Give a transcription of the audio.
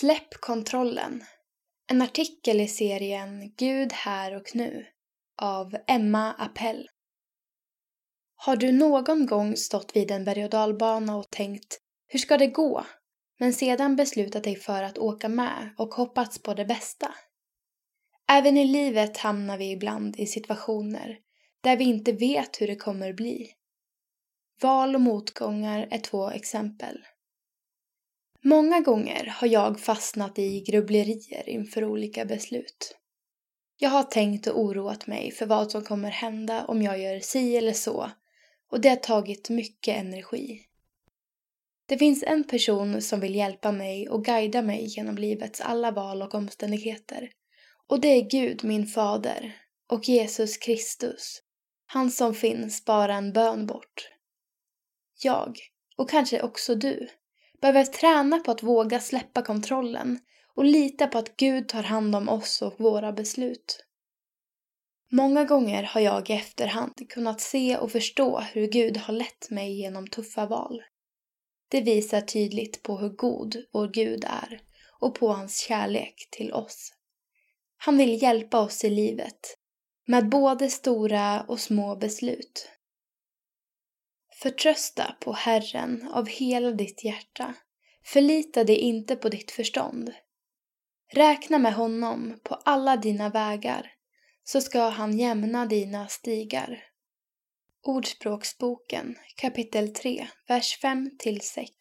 Släpp kontrollen. En artikel i serien Gud här och nu av Emma Appell. Har du någon gång stått vid en berg och dalbana och tänkt hur ska det gå? Men sedan beslutat dig för att åka med och hoppats på det bästa? Även i livet hamnar vi ibland i situationer där vi inte vet hur det kommer bli. Val och motgångar är två exempel. Många gånger har jag fastnat i grubblerier inför olika beslut. Jag har tänkt och oroat mig för vad som kommer hända om jag gör si eller så och det har tagit mycket energi. Det finns en person som vill hjälpa mig och guida mig genom livets alla val och omständigheter. Och det är Gud, min fader, och Jesus Kristus, han som finns bara en bön bort. Jag, och kanske också du, behöver träna på att våga släppa kontrollen och lita på att Gud tar hand om oss och våra beslut. Många gånger har jag i efterhand kunnat se och förstå hur Gud har lett mig genom tuffa val. Det visar tydligt på hur god vår Gud är och på hans kärlek till oss. Han vill hjälpa oss i livet med både stora och små beslut. Förtrösta på Herren av hela ditt hjärta. Förlita dig inte på ditt förstånd. Räkna med honom på alla dina vägar, så ska han jämna dina stigar. Ordspråksboken kapitel 3, vers 5 6